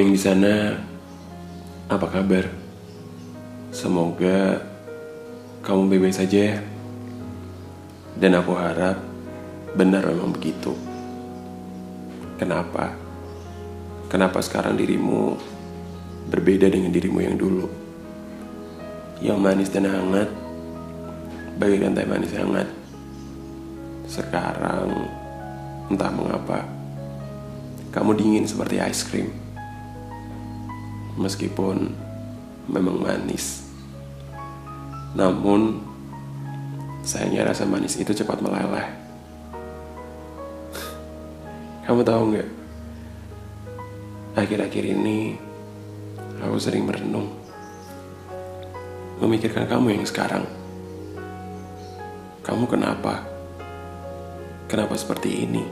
Yang di sana, apa kabar? Semoga kamu baik-baik saja ya. Dan aku harap benar memang begitu. Kenapa? Kenapa sekarang dirimu berbeda dengan dirimu yang dulu? Yang manis dan hangat, bagaikan teh manis hangat. Sekarang, entah mengapa, kamu dingin seperti es krim. Meskipun memang manis. Namun, sayangnya rasa manis itu cepat meleleh. Kamu tahu nggak? Akhir-akhir ini, aku sering merenung. Memikirkan kamu yang sekarang. Kamu kenapa? Kenapa seperti ini?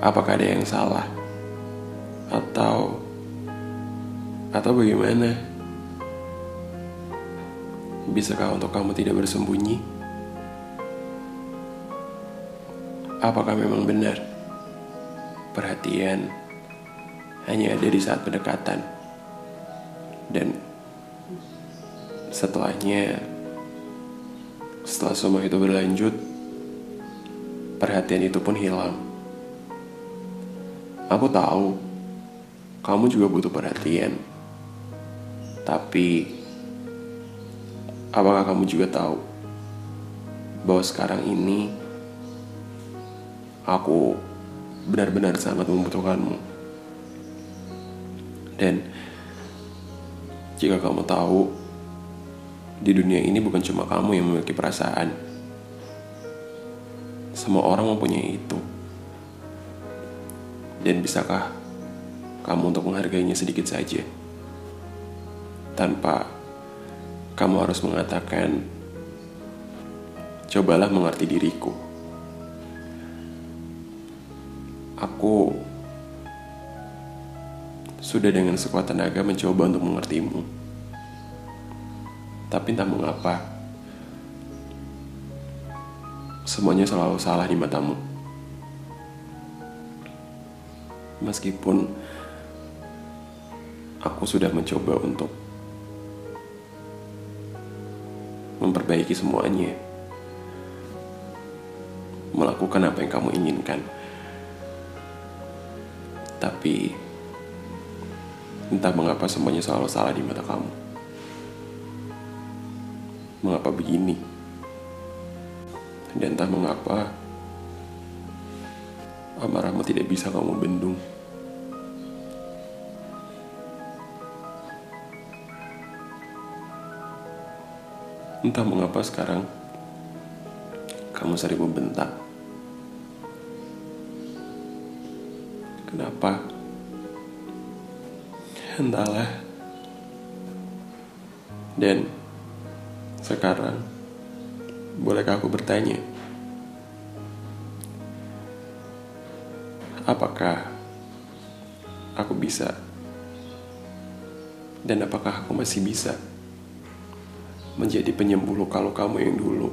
Apakah ada yang salah? Atau atau bagaimana? Bisakah untuk kamu tidak bersembunyi? Apakah memang benar perhatian hanya ada di saat pendekatan dan setelahnya setelah semua itu berlanjut perhatian itu pun hilang. Aku tahu kamu juga butuh perhatian. Tapi apakah kamu juga tahu bahwa sekarang ini aku benar-benar sangat membutuhkanmu. Dan jika kamu tahu di dunia ini bukan cuma kamu yang memiliki perasaan. Semua orang mempunyai itu. Dan bisakah kamu untuk menghargainya sedikit saja? Tanpa kamu harus mengatakan, cobalah mengerti diriku. Aku sudah dengan sekuat tenaga mencoba untuk mengertimu. Tapi entah mengapa, semuanya selalu salah di matamu. Meskipun aku sudah mencoba untuk memperbaiki semuanya, melakukan apa yang kamu inginkan, tapi entah mengapa semuanya selalu salah di mata kamu. Mengapa begini? Dan entah mengapa amarahmu tidak bisa kamu bendung. Entah mengapa sekarang kamu sering membentak. Kenapa? Entahlah. Dan sekarang, bolehkah aku bertanya? Apakah aku bisa? Dan apakah aku masih bisa menjadi penyembuh luka-lukamu yang dulu?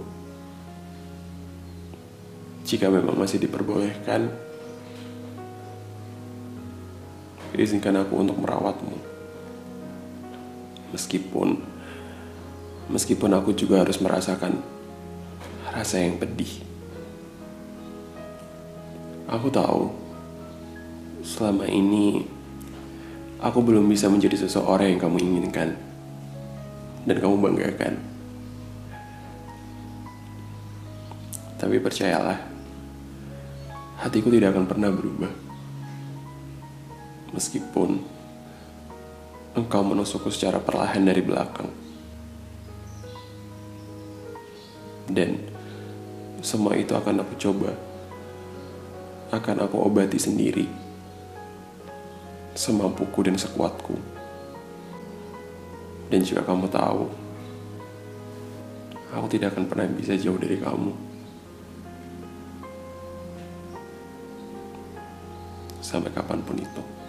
Jika memang masih diperbolehkan, izinkan aku untuk merawatmu. Meskipun meskipun aku juga harus merasakan rasa yang pedih. Aku tahu selama ini aku belum bisa menjadi seseorang yang kamu inginkan dan kamu banggakan. Tapi percayalah, hatiku tidak akan pernah berubah. Meskipun engkau menusukku secara perlahan dari belakang. Dan semua itu akan aku coba. Akan aku obati sendiri. Semampuku dan sekuatku. Dan jika kamu tahu, aku tidak akan pernah bisa jauh dari kamu. Sampai kapan pun itu.